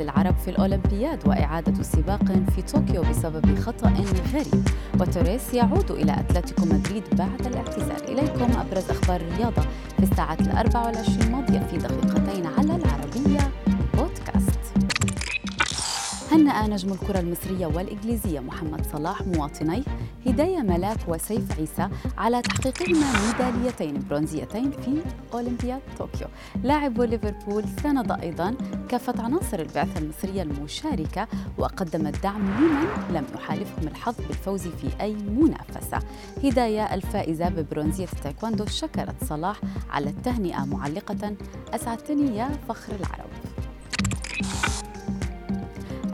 للعرب في الأولمبياد وإعادة سباق في طوكيو بسبب خطأ غريب. وتوريس يعود إلى أتلتيكو مدريد بعد الاعتزال إليكم أبرز أخبار الرياضة في الساعات الأربع والعشرين ماضية في دقيقتين على العربية هنأ نجم الكرة المصرية والإنجليزية محمد صلاح مواطنيه هداية ملاك وسيف عيسى على تحقيقهما ميداليتين برونزيتين في أولمبياد طوكيو. لاعب ليفربول ساند أيضا كافة عناصر البعثة المصرية المشاركة وقدم الدعم لمن لم يحالفهم الحظ بالفوز في أي منافسة. هداية الفائزة ببرونزية التايكواندو شكرت صلاح على التهنئة معلقة أسعدتني يا فخر العرب.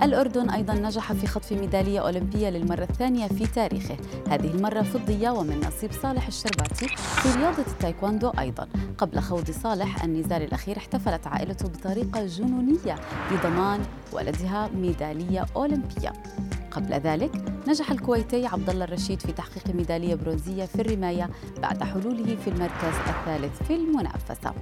الأردن أيضا نجح في خطف ميدالية أولمبية للمرة الثانية في تاريخه. هذه المرة فضية ومن نصيب صالح الشرباتي في رياضة التايكواندو أيضا. قبل خوض صالح النزال الأخير احتفلت عائلته بطريقة جنونية لضمان ولدها ميدالية أولمبية. قبل ذلك نجح الكويتي عبد الله الرشيد في تحقيق ميدالية برونزية في الرماية بعد حلوله في المركز الثالث في المنافسة.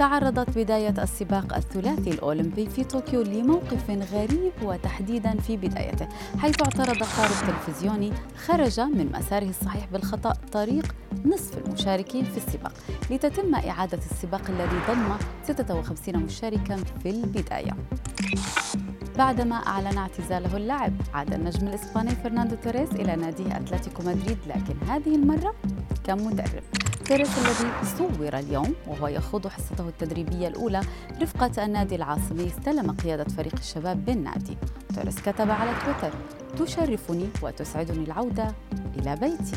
تعرضت بداية السباق الثلاثي الأولمبي في طوكيو لموقف غريب وتحديدا في بدايته حيث اعترض قارب تلفزيوني خرج من مساره الصحيح بالخطأ طريق نصف المشاركين في السباق. لتتم إعادة السباق الذي ضم 56 مشاركا في البداية. بعدما أعلن اعتزاله اللعب عاد النجم الإسباني فرناندو توريس إلى ناديه أتلتيكو مدريد لكن هذه المرة كمدرب. توريس الذي صور اليوم وهو يخوض حصته التدريبية الأولى رفقة النادي العاصمي استلم قيادة فريق الشباب بالنادي توريس كتب على تويتر تشرفني وتسعدني العودة إلى بيتي.